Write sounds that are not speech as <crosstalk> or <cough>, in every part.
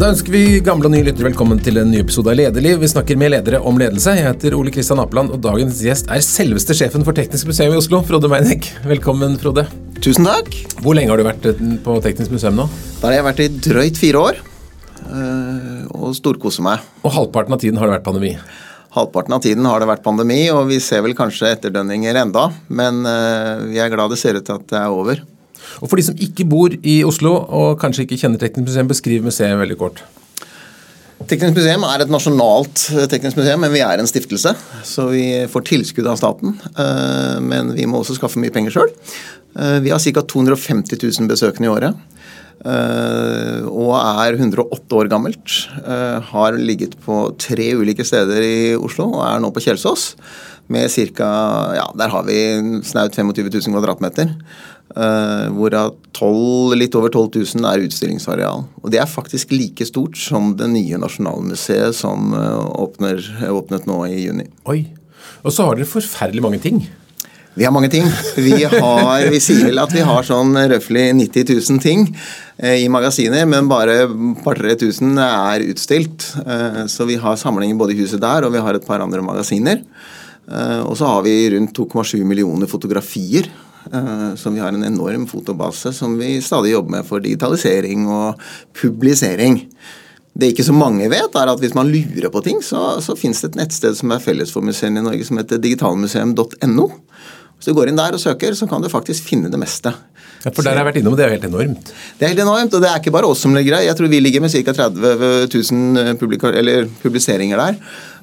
Da ønsker vi gamle og nye lyttere velkommen til en ny episode av Lederliv. Vi snakker med ledere om ledelse. Jeg heter Ole Kristian Apeland, og dagens gjest er selveste sjefen for Teknisk museum i Oslo, Frode Meinek. Velkommen, Frode. Tusen takk. Hvor lenge har du vært eh, på Teknisk museum nå? Da har jeg vært i drøyt fire år, eh, og storkoser meg. Og halvparten av tiden har det vært pandemi. Halvparten av tiden har det vært pandemi, og vi ser vel kanskje etterdønninger enda, men eh, vi er glad det ser ut til at det er over. Og For de som ikke bor i Oslo og kanskje ikke kjenner Teknisk museum, beskriv museet veldig kort. Teknisk museum er et nasjonalt eh, teknisk museum, men vi er en stiftelse. Så vi får tilskudd av staten, eh, men vi må også skaffe mye penger sjøl. Eh, vi har ca. 250 000 besøkende i året. Og er 108 år gammelt. Har ligget på tre ulike steder i Oslo og er nå på Kjelsås. Med ca. Ja, der har vi snaut 25 000 kvadratmeter. Uh, hvorav 12, litt over 12 000 er utstillingsareal. Og Det er faktisk like stort som det nye Nasjonalmuseet som uh, åpner, åpnet nå i juni. Oi, Og så har dere forferdelig mange ting. Vi har mange ting. Vi, har, vi sier vel at vi har sånn røftlig 90 000 ting uh, i magasiner, men bare par-tre tusen er utstilt. Så vi har samlinger både i huset der, og vi har et par andre magasiner. Og så har vi rundt 2,7 millioner fotografier Eh, så vi har en enorm fotobase som vi stadig jobber med for digitalisering og publisering. Det ikke så mange vet, er at hvis man lurer på ting, så, så finnes det et nettsted som er felles for museene i Norge, som heter digitalmuseum.no. Hvis du går inn der og søker, så kan du faktisk finne det meste. Ja, For der har jeg vært innom, det er helt enormt? Det er helt enormt, og det er ikke bare oss som ligger der. Jeg tror vi ligger med ca. 30 000 publiseringer der.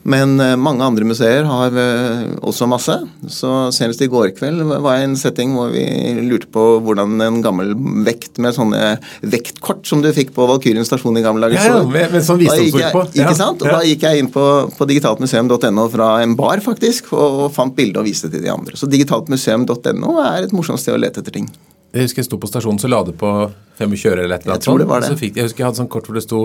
Men eh, mange andre museer har eh, også masse. Så Senest i går kveld var jeg i en setting hvor vi lurte på hvordan en gammel vekt med sånne vektkort som du fikk på Valkyrien stasjon i gamle dager ja, ja, med, med sånn visdomsord på. Ikke sant? Og ja. Da gikk jeg inn på, på digitaltmuseum.no fra en bar faktisk, og, og fant bildet og viste det til de andre. Så digitaltmuseum.no er et morsomt sted å lete etter ting. Jeg husker jeg sto på stasjonen så la det på 25 øre eller et eller annet. Jeg tror det var det. Så fikk, jeg husker jeg hadde sånn kort hvor det sto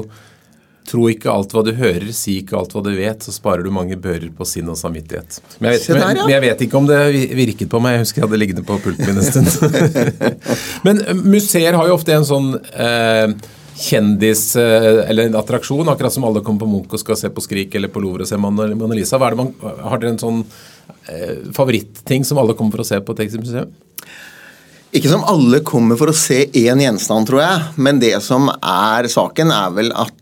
Tro ikke alt hva du hører, si ikke alt hva du vet, så sparer du mange bører på sinn og samvittighet. Men jeg, vet, men, men jeg vet ikke om det virket på meg. Jeg husker jeg hadde liggende på pulten min en stund. <laughs> men eh, museer har jo ofte en sånn eh, kjendis eh, eller en attraksjon, akkurat som alle kommer på Munch og skal se på Skrik eller på Louvre og se Mona Lisa. Man, har dere en sånn eh, favoritting som alle kommer for å se på Texas museum? Ikke som alle kommer for å se én gjenstand, tror jeg. Men det som er saken, er vel at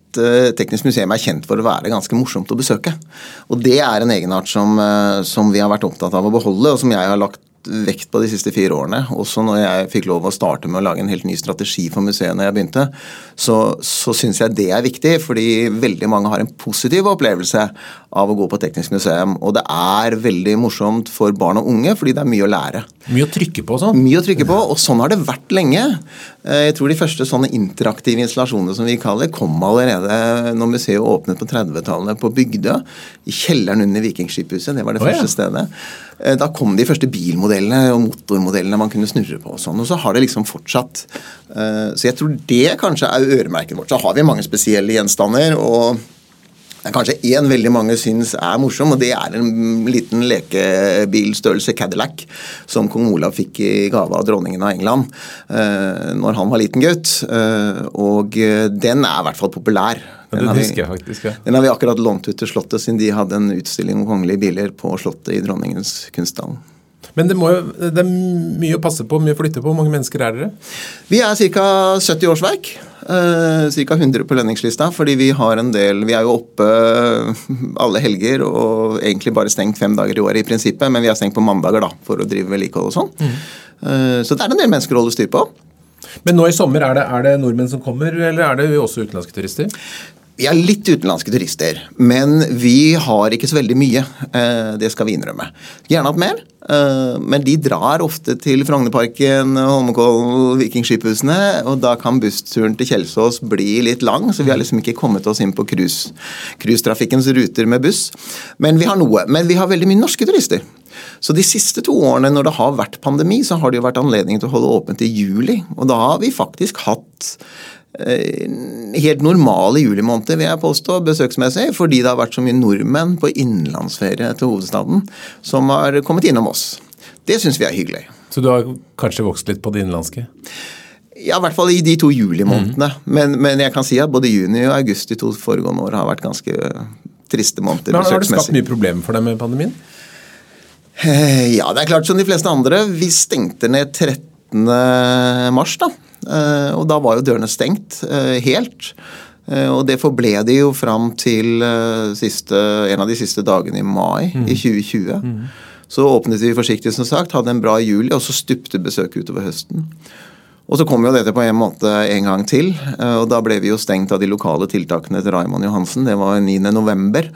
Teknisk museum er kjent for å være ganske morsomt å besøke. Og det er en egenart som, eh, som vi har vært opptatt av å beholde, og som jeg har lagt vekt på de siste fire årene. Også når jeg fikk lov å starte med å lage en helt ny strategi for museet når jeg begynte, så, så syns jeg det er viktig, fordi veldig mange har en positiv opplevelse av å gå på Teknisk museum. Og det er veldig morsomt for barn og unge, fordi det er mye å lære. Mye å trykke på sånn? Mye å trykke på, og sånn har det vært lenge. Eh, jeg tror de første sånne interaktive installasjonene som vi kaller, kom allerede når museet åpnet på 30-tallet på Bygdø, i kjelleren under Vikingskiphuset. Det var det oh, første ja. stedet. Eh, da kom de første bilmodellene og motormodellene man kunne snurre på. Og sånn, og så har det liksom fortsatt. Eh, så jeg tror det kanskje er øremerket vårt. Så har vi mange spesielle gjenstander. og det er kanskje én veldig mange syns er morsom, og det er en liten lekebilstørrelse Cadillac som kong Olav fikk i gave av dronningen av England eh, når han var liten gutt. Eh, og den er i hvert fall populær. Den, har vi, faktisk, ja. den har vi akkurat lånt ut til Slottet, siden de hadde en utstilling om kongelige biler på Slottet i Dronningens kunsthall. Men det, må, det, er mye å passe på, mye å flytte på. Hvor mange mennesker er dere? Vi er ca. 70 årsverk. Eh, ca. 100 på lønningslista, fordi vi har en del Vi er jo oppe alle helger og egentlig bare stengt fem dager i året i prinsippet, men vi er stengt på mandager da, for å drive vedlikehold og sånn. Mm. Eh, så det er en del mennesker å holde styr på. Men nå i sommer, er det, er det, nordmenn som kommer, eller er det også utenlandske turister? Vi er litt utenlandske turister, men vi har ikke så veldig mye. Eh, det skal vi innrømme. Gjerne hatt mer, eh, men de drar ofte til Frognerparken, Holmenkollen, Vikingskiphusene, og da kan bussturen til Kjelsås bli litt lang, så vi har liksom ikke kommet oss inn på cruisetrafikkens ruter med buss. Men vi har noe. Men vi har veldig mye norske turister. Så de siste to årene når det har vært pandemi, så har det jo vært anledning til å holde åpent i juli. Og da har vi faktisk hatt Eh, helt normale julemåneder, vil jeg påstå, besøksmessig. Fordi det har vært så mye nordmenn på innenlandsferie til hovedstaden som har kommet innom oss. Det syns vi er hyggelig. Så du har kanskje vokst litt på det innenlandske? Ja, i hvert fall i de to julimånedene. Mm. Men, men, jeg kan si at både juni og august de to foregående år har vært ganske triste måneder men Har det skapt mye problemer for deg med pandemien? Eh, ja, det er klart som de fleste andre. Vi stengte ned 30 mars da. Eh, og da var jo dørene stengt eh, helt. Eh, og det forble de jo fram til siste, en av de siste dagene i mai mm. i 2020. Mm. Så åpnet vi forsiktig, som sagt, hadde en bra juli, og så stupte besøket utover høsten. Og så kom jo dette på en måte en gang til, og da ble vi jo stengt av de lokale tiltakene til Raymond Johansen. Det var 9.11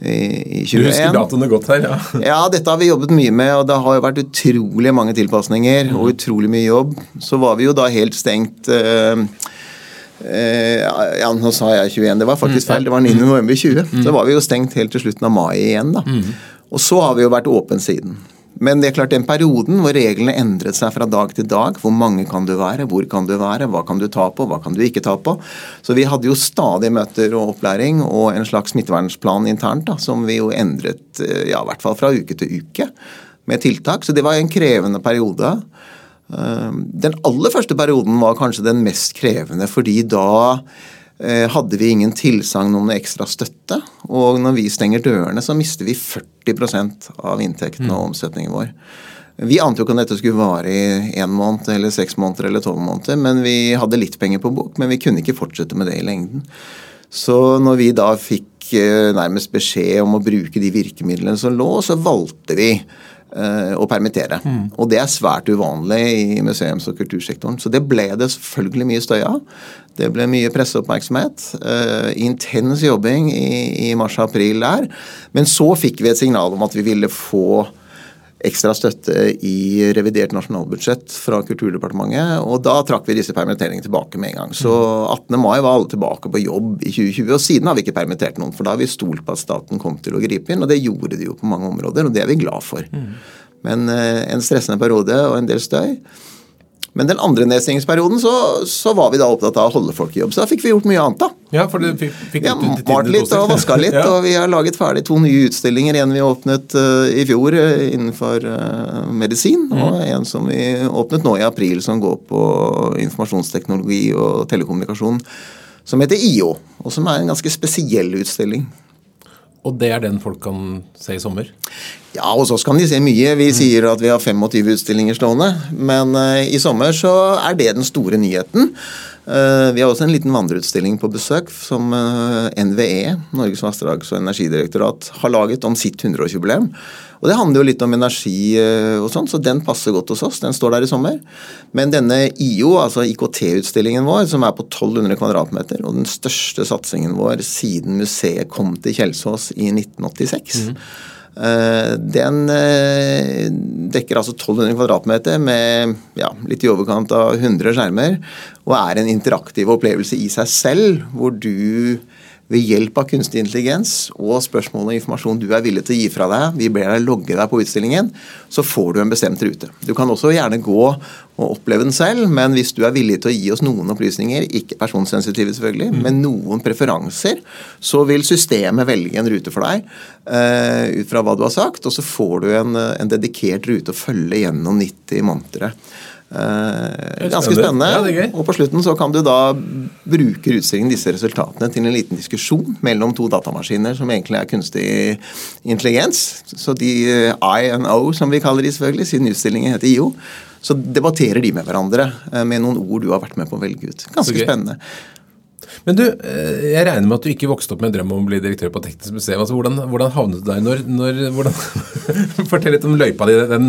i 2021. Du husker datoene godt her, ja. <laughs> ja, dette har vi jobbet mye med, og det har jo vært utrolig mange tilpasninger og utrolig mye jobb. Så var vi jo da helt stengt uh, ja, nå sa jeg 21, det var faktisk mm. feil. Det var 9.11.20. Mm. Så var vi jo stengt helt til slutten av mai igjen, da. Mm. Og så har vi jo vært åpen siden. Men det er klart den perioden hvor reglene endret seg fra dag til dag, hvor mange kan du være, hvor kan du være, hva kan du ta på, hva kan du ikke ta på. Så vi hadde jo stadig møter og opplæring og en slags smittevernplan internt da, som vi jo endret eh, ja, i hvert fall fra uke til uke med tiltak. Så det var en krevende periode. Eh, den aller første perioden var kanskje den mest krevende fordi da hadde vi ingen tilsagn om noe ekstra støtte. Og når vi stenger dørene, så mister vi 40% av inntekten og mm. omsetningen vår. Vi ante jo ikke om dette skulle vare i én måned eller seks måneder eller tolv måneder, men vi hadde litt penger på bok, men vi kunne ikke fortsette med det i lengden. Så når vi da fikk eh, nærmest beskjed om å bruke de virkemidlene som lå, så valgte vi Eh, å permittere. Mm. Og det er svært uvanlig i museums- og kultursektoren. Så det ble det selvfølgelig mye støy av. Det ble mye presseoppmerksomhet. Uh, intens jobbing i, i mars-april der. Men så fikk vi et signal om at vi ville få ekstra støtte i revidert nasjonalbudsjett fra Kulturdepartementet, og da trakk vi disse permitteringene tilbake med en gang. Så 18. Mm. mai var alle tilbake på jobb i 2020, og siden har vi ikke permittert noen. For da har vi stolt på at staten kom til å gripe inn, og det gjorde de jo på mange områder, og det er vi glad for. Mm. Men eh, en stressende periode og en del støy. Men den andre nedstengingsperioden så, så, var vi da opptatt av å holde folk i jobb. Så da fikk vi gjort mye annet, da. Ja, for det fikk, fikk ja, Malt litt og vaska litt. <laughs> ja. Og vi har laget ferdig to nye utstillinger. En vi åpnet uh, i fjor uh, innenfor uh, medisin, mm. og en som vi åpnet nå i april som går på informasjonsteknologi og telekommunikasjon. Som heter IO, og som er en ganske spesiell utstilling. Og det er den folk kan se i sommer? Ja, hos oss kan de se mye. Vi mm. sier at vi har 25 utstillinger stående. Men uh, i sommer så er det den store nyheten. Uh, vi har også en liten vandreutstilling på besøk som eh, NVE, Norges vassdrags- og energidirektorat, har laget om sitt 100-årsjubileum. Og Det handler jo litt om energi eh, og sånn, så den passer godt hos oss. Den står der i sommer. Men denne IO, altså IKT-utstillingen vår, som er på 1200 kvadratmeter, og den største satsingen vår siden museet kom til Kjelsås i 1986. Mm. Den eh, dekker altså 1200 kvadratmeter med ja, litt i overkant av 100 skjermer, og er en interaktiv opplevelse i seg selv, hvor du ved hjelp av kunstig intelligens og spørsmål og informasjon du er villig til å gi fra deg, vi ber deg logge deg på utstillingen, så får du en bestemt rute. Du kan også gjerne gå og oppleve den selv, men hvis du er villig til å gi oss noen opplysninger, ikke personsensitive selvfølgelig, mm. men noen preferanser, så vil systemet velge en rute for deg uh, ut fra hva du har sagt, og så får du en, en dedikert rute å følge gjennom 90 måneder. Eh, ganske spennende. Ja, og på slutten så kan du da bruke utstillingen disse resultatene til en liten diskusjon mellom to datamaskiner som egentlig er kunstig intelligens. Så de eh, I and O, som vi kaller de selvfølgelig, siden utstillingen heter IO. Så debatterer de med hverandre eh, med noen ord du har vært med på å velge ut. Ganske okay. spennende. Men du, eh, jeg regner med at du ikke vokste opp med en drøm om å bli direktør på Teknisk museum. Altså, hvordan, hvordan, havnet du der? Når, når, hvordan, <laughs> fortell litt om løypa di. Den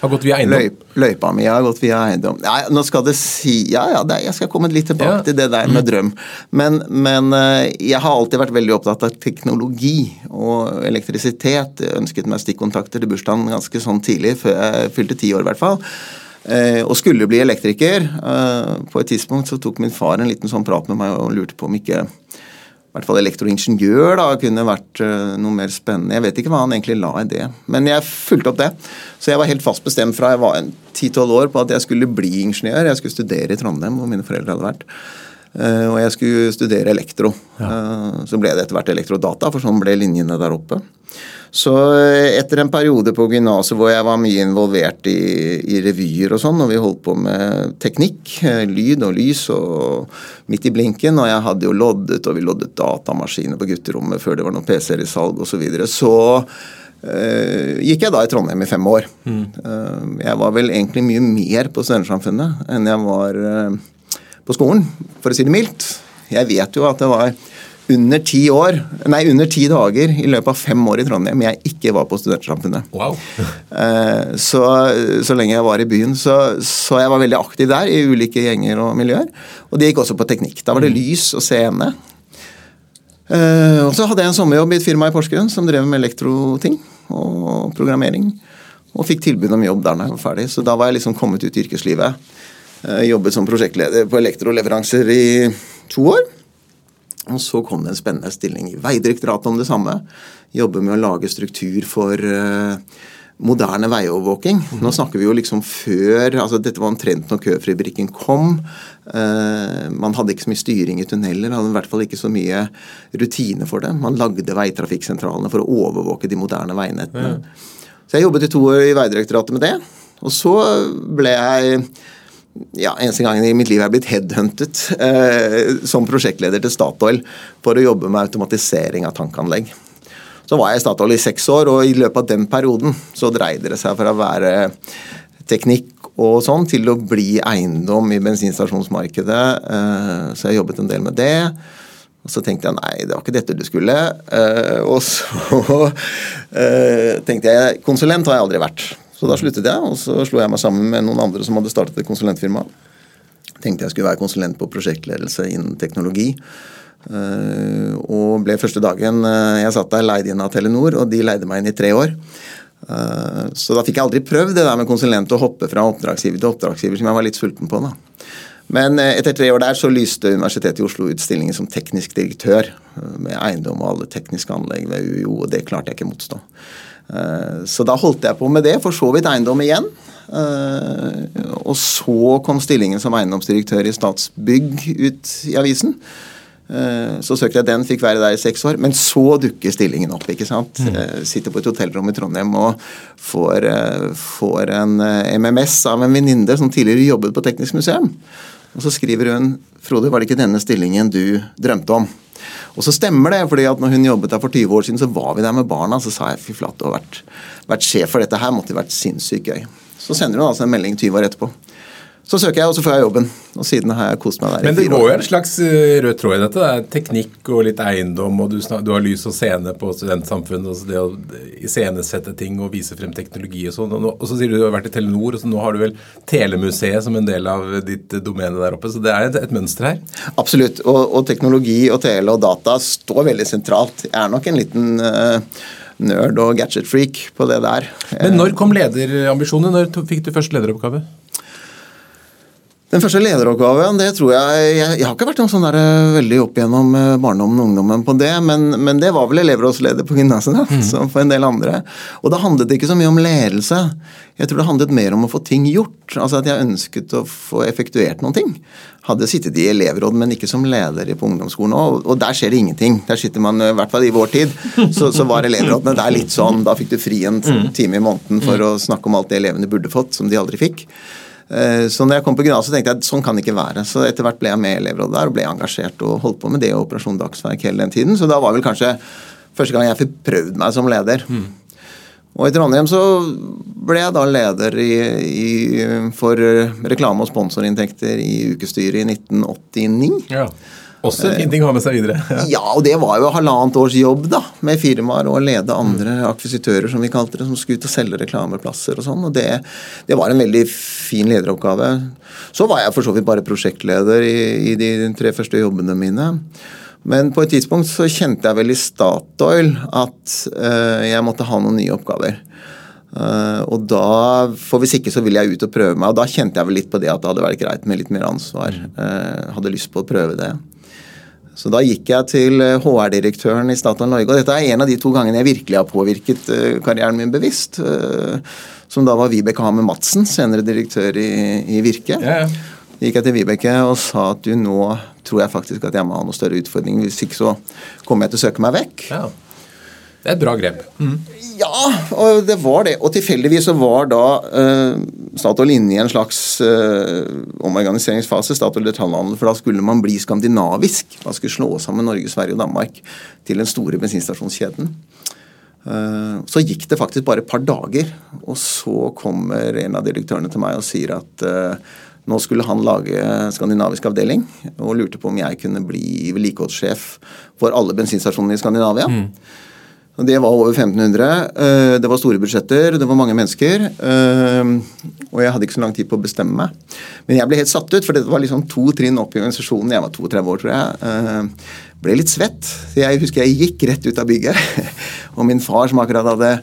har gått via eiendom? Løy, løypa mi har gått via eiendom. Ja, nå skal det si Ja, ja, det, jeg skal komme litt tilbake ja. til det der med drøm. Men, men, eh, jeg har alltid vært veldig opptatt av teknologi og elektrisitet. Jeg ønsket meg stikkontakter til bursdagen ganske sånn tidlig, før jeg fylte ti år i hvert fall. Eh, og skulle bli elektriker. Eh, på et tidspunkt så tok min far en liten sånn prat med meg og lurte på om ikke i hvert fall elektroingeniør da, kunne vært uh, noe mer spennende. Jeg vet ikke hva han egentlig la i det, men jeg fulgte opp det. Så jeg var helt fast bestemt fra jeg var 10-12 år på at jeg skulle bli ingeniør. Jeg skulle studere i Trondheim, hvor mine foreldre hadde vært. Og jeg skulle studere elektro. Ja. Så ble det etter hvert elektrodata, for sånn ble linjene der oppe. Så etter en periode på gymnaset hvor jeg var mye involvert i, i revyer og sånn, og vi holdt på med teknikk, lyd og lys og midt i blinken, og jeg hadde jo loddet, og vi loddet datamaskiner på gutterommet før det var noen PC-er i salg osv., så, videre, så Uh, gikk jeg da i Trondheim i fem år. Mm. Uh, jeg var vel egentlig mye mer på Studentersamfunnet enn jeg var uh, på skolen, for å si det mildt. Jeg vet jo at det var under ti år, nei under ti dager i løpet av fem år i Trondheim jeg ikke var på Studentsamfunnet. Wow. <laughs> så, så, lenge jeg var i byen. Så, så, jeg var veldig aktiv der i ulike gjenger og miljøer. Og det gikk også på teknikk. Da var det mm. lys og scene. Uh, og så hadde jeg en sommerjobb i et firma i Porsgrunn som drev med elektroting og programmering. Og fikk tilbud om jobb der når jeg var ferdig. Så da var jeg liksom kommet ut i yrkeslivet. Uh, jobbet som prosjektleder på elektroleveranser i to år. Og så kom det en spennende stilling i Vegdirektoratet om det samme. Jobbe med å lage struktur for uh, moderne veiovervåking. Nå snakker vi jo liksom før altså Dette var omtrent når køfribrikken kom. Uh, man hadde ikke så mye styring i tunneler, hadde i hvert fall ikke så mye rutine for det. Man lagde veitrafikksentralene for å overvåke de moderne veinettene. Ja. Så jeg jobbet i to år i Vegdirektoratet med det. Og så ble jeg ja, eneste gangen i mitt liv er jeg blitt headhuntet eh, som prosjektleder til Statoil for å jobbe med automatisering av tankanlegg. Så var jeg i Statoil i seks år, og i løpet av den perioden så dreide det seg fra å være teknikk og sånn til å bli eiendom i bensinstasjonsmarkedet. Eh, så jeg jobbet en del med det. Og så tenkte jeg nei, det var ikke dette du skulle. Eh, og så <laughs> eh, tenkte jeg konsulent har jeg aldri vært. Så da sluttet jeg, og så slo jeg meg sammen med noen andre som hadde startet et konsulentfirma. Tenkte jeg skulle være konsulent på prosjektledelse innen teknologi. Eh, og ble første dagen eh, jeg satt der, leid inn av Telenor, og de leide meg inn i tre år. Eh, så da fikk jeg aldri prøvd det der med konsulent å hoppe fra oppdragsgiver til oppdragsgiver, som jeg var litt sulten på. da. Men etter tre år der så lyste Universitetet i Oslo ut stillingen som teknisk direktør med eiendom og alle tekniske anlegg ved UiO, og det klarte jeg ikke motstå. Så da holdt jeg på med det, for så vidt eiendom igjen. Og så kom stillingen som eiendomsdirektør i Statsbygg ut i avisen. Eh, så søkte jeg den, fikk være der i seks år. Men så dukker stillingen opp. ikke sant? Mm. Eh, sitter på et hotellrom i Trondheim og får, eh, får en MMS av en venninne som tidligere jobbet på Teknisk museum. Og så skriver hun Frode, var det ikke denne stillingen du drømte om? Og så stemmer det, fordi at når hun jobbet der for 20 år siden, så var vi der med barna. Så sa jeg fy flate, å ha vært, vært sjef for dette her måtte vært sinnssykt gøy. Så sender hun altså en melding 20 år etterpå. Så søker jeg, og så får jeg jobben. Og siden har jeg kost meg der i Men det går jo en slags eh, rød tråd i dette. Det er teknikk og litt eiendom, og du, du har lys og scene på studentsamfunnet. Altså det å iscenesette ting og vise frem teknologi og sånn. Og, så sier du du har vært i Telenor, og så nå har du vel Telemuseet som en del av ditt domene der oppe. Så det er et, et mønster her? Absolutt. Og, og, teknologi og tele og data står veldig sentralt. Jeg er nok en liten uh, nerd og gadget-freak på det der. Men når kom lederambisjonene? Når fikk du først lederoppgave? Den første lederoppgaven, det tror jeg Jeg, jeg har ikke vært noen sånn der, eh, veldig opp gjennom eh, barndommen og ungdommen på det, men, men det var vel elevrådsleder på gymnaset, mm. som for en del andre. Og da handlet det ikke så mye om ledelse. Jeg tror det handlet mer om å få ting gjort. Altså at jeg ønsket å få effektuert noen ting. Hadde sittet i elevråd, men ikke som leder på ungdomsskolen. Og, og der skjer det ingenting. Der sitter man, i hvert fall i vår tid, så, så var elevrådene der litt sånn. Da fikk du fri en mm. time i måneden for å snakke om alt det elevene burde fått, som de aldri fikk. Eh, så når jeg kom på gymnaset, tenkte jeg at sånn kan det ikke være. Så etter hvert ble jeg med i elevrådet der og ble engasjert og holdt på med det og Operasjon Dagsverk hele den tiden. Så da var vel kanskje første gang jeg fikk prøvd meg som leder. Mm. Og i Trondheim så ble jeg da leder i, i, for reklame- og sponsorinntekter i ukestyret i 1989. Ja. Også en fin ting å ha med seg videre. Ja. <laughs> ja, og det var jo halvannet års jobb da, med firmaer og lede andre akvisitører, som vi kalte det, som skulle ut og selge reklameplasser og sånn. Og det, det, var en veldig fin lederoppgave. Så var jeg for så vidt bare prosjektleder i, i de tre første jobbene mine. Men på et tidspunkt så kjente jeg vel i Statoil at uh, jeg måtte ha noen nye oppgaver. Uh, og da, for Hvis ikke så ville jeg ut og prøve meg. og Da kjente jeg vel litt på det at det hadde vært greit med litt mer ansvar. Uh, hadde lyst på å prøve det. Så da gikk jeg til HR-direktøren eh, i Statoil Norge, og dette er en av de to gangene jeg virkelig har påvirket eh, karrieren min bevisst. Eh, som da var Vibeke Hammer Madsen, senere direktør i, i Virke. Ja, ja. gikk jeg til Vibeke og sa at du nå tror jeg faktisk at jeg må ha noe større utfordringer. Hvis ikke så kommer jeg til å søke meg vekk. Ja. Det er et bra grep. Mm. Ja, og det var det. Og tilfeldigvis så var da uh, Statoil inne i en slags uh, omorganiseringsfase, Statoil detaljhandel, for da skulle man bli skandinavisk. Man skulle slå sammen Norge, Sverige og Danmark til den store bensinstasjonskjeden. Uh, så gikk det faktisk bare et par dager, og så kommer en av direktørene til meg og sier at nå skulle han lage skandinavisk avdeling, og lurte på om jeg kunne bli vedlikeholdssjef for alle bensinstasjonene i Skandinavia. Mm. Det var over 1500. Eh, det var store budsjetter, det var mange mennesker. Eh, og jeg hadde ikke så lang tid på å bestemme meg. Men jeg ble helt satt ut, for det var liksom to trinn opp i organisasjonen. Jeg var 32 år, tror jeg. Eh, ble litt svett. Jeg husker jeg gikk rett ut av bygget. <laughs> Og min far, som akkurat hadde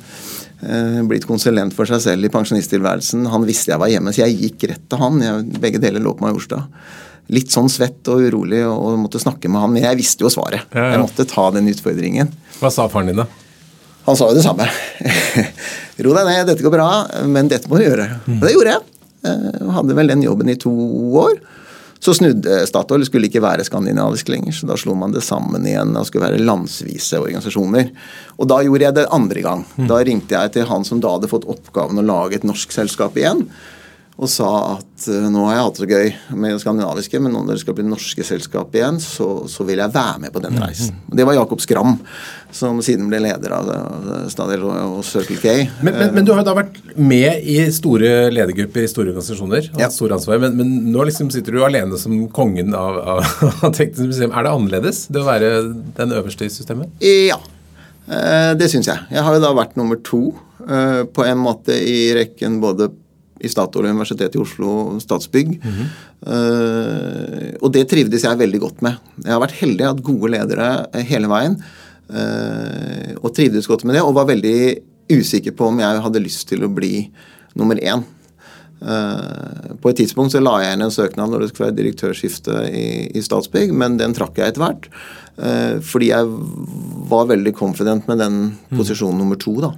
blitt konsulent for seg selv i pensjonisttilværelsen, han visste jeg var hjemme, så jeg gikk rett til han. Jeg, begge deler lå på Majorstad litt sånn svett og urolig og måtte snakke med han. Men jeg visste jo svaret. Ja, ja. Jeg måtte ta den utfordringen. Hva sa faren din, da? Han sa jo det samme. <laughs> Ro deg ned, dette går bra, men dette må du gjøre. Og det gjorde jeg. jeg. Eh, hadde vel den jobben i to år. Så snudde Statoil, skulle ikke være skandinavisk lenger, så da slo man det sammen igjen og skulle være landsvise organisasjoner. Og da gjorde jeg det andre gang. Da ringte jeg til han som da hadde fått oppgaven å lage et norsk selskap igjen og sa at uh, nå har jeg hatt det gøy med det skandinaviske, men når det skal bli norske selskap igjen, så, så, vil jeg være med på den reisen. Mm. Det var Jakob Skram, som siden ble leder av Stadel og Circle K. Men, men, men, du har da vært med i store ledergrupper i store organisasjoner, ja. store ansvar, men, men, nå liksom sitter du alene som kongen av, av, <laughs> av Teknisk museum. Er det annerledes, det å være den øverste i systemet? Ja, eh, det syns jeg. Jeg har jo da vært nummer to eh, på en måte i rekken både i Statoil, Universitetet i Oslo, Statsbygg. Mm -hmm. uh, og det trivdes jeg veldig godt med. Jeg har vært heldig, hatt gode ledere hele veien. Uh, og trivdes godt med det, og var veldig usikker på om jeg hadde lyst til å bli nummer én. Uh, på et tidspunkt så la jeg inn en søknad når det skulle være direktørskifte i, i Statsbygg, men den trakk jeg etter hvert. fordi jeg var veldig confident med den mhm. posisjonen nummer to. da.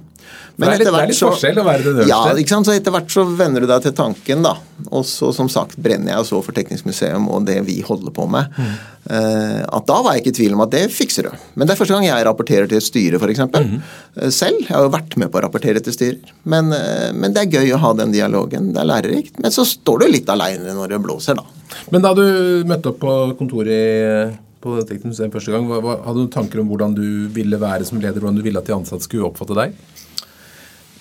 Men det er litt, det er litt forskjell å være den øverste. Ja, ikke sant? så etter hvert så venner du deg til tanken, da. Og så som sagt brenner jeg så for Teknisk museum og det vi holder på med. Mm. Uh, at da var jeg ikke i tvil om at det fikser du. Men det er første gang jeg rapporterer til et styre, f.eks. Mm. Uh, selv. Jeg har jo vært med på å rapportere til styrer. Men, uh, men, det er gøy å ha den dialogen. Det er lærerikt. Men så står du litt aleine når det blåser, da. Men da du møtte opp på kontoret i på Teknisk museum første gang, Hadde du tanker om hvordan du ville være som leder, hvordan du ville at de ansatte skulle oppfatte deg?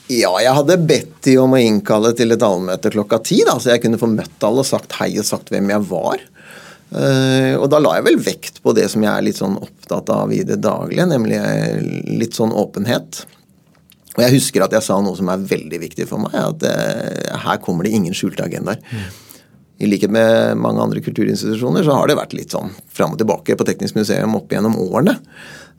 Ja, jeg hadde bedt de om å innkalle til et allmøte klokka ti, da, så jeg kunne få møtt alle og sagt hei og sagt hvem jeg var. Uh, og da la jeg vel vekt på det som jeg er litt sånn opptatt av i det daglige, nemlig litt sånn åpenhet. Og jeg husker at jeg sa noe som er veldig viktig for meg, at uh, her kommer det ingen skjulte agendaer. Mm. I likhet med mange andre kulturinstitusjoner så har det vært litt sånn fram og tilbake på Teknisk museum opp gjennom årene.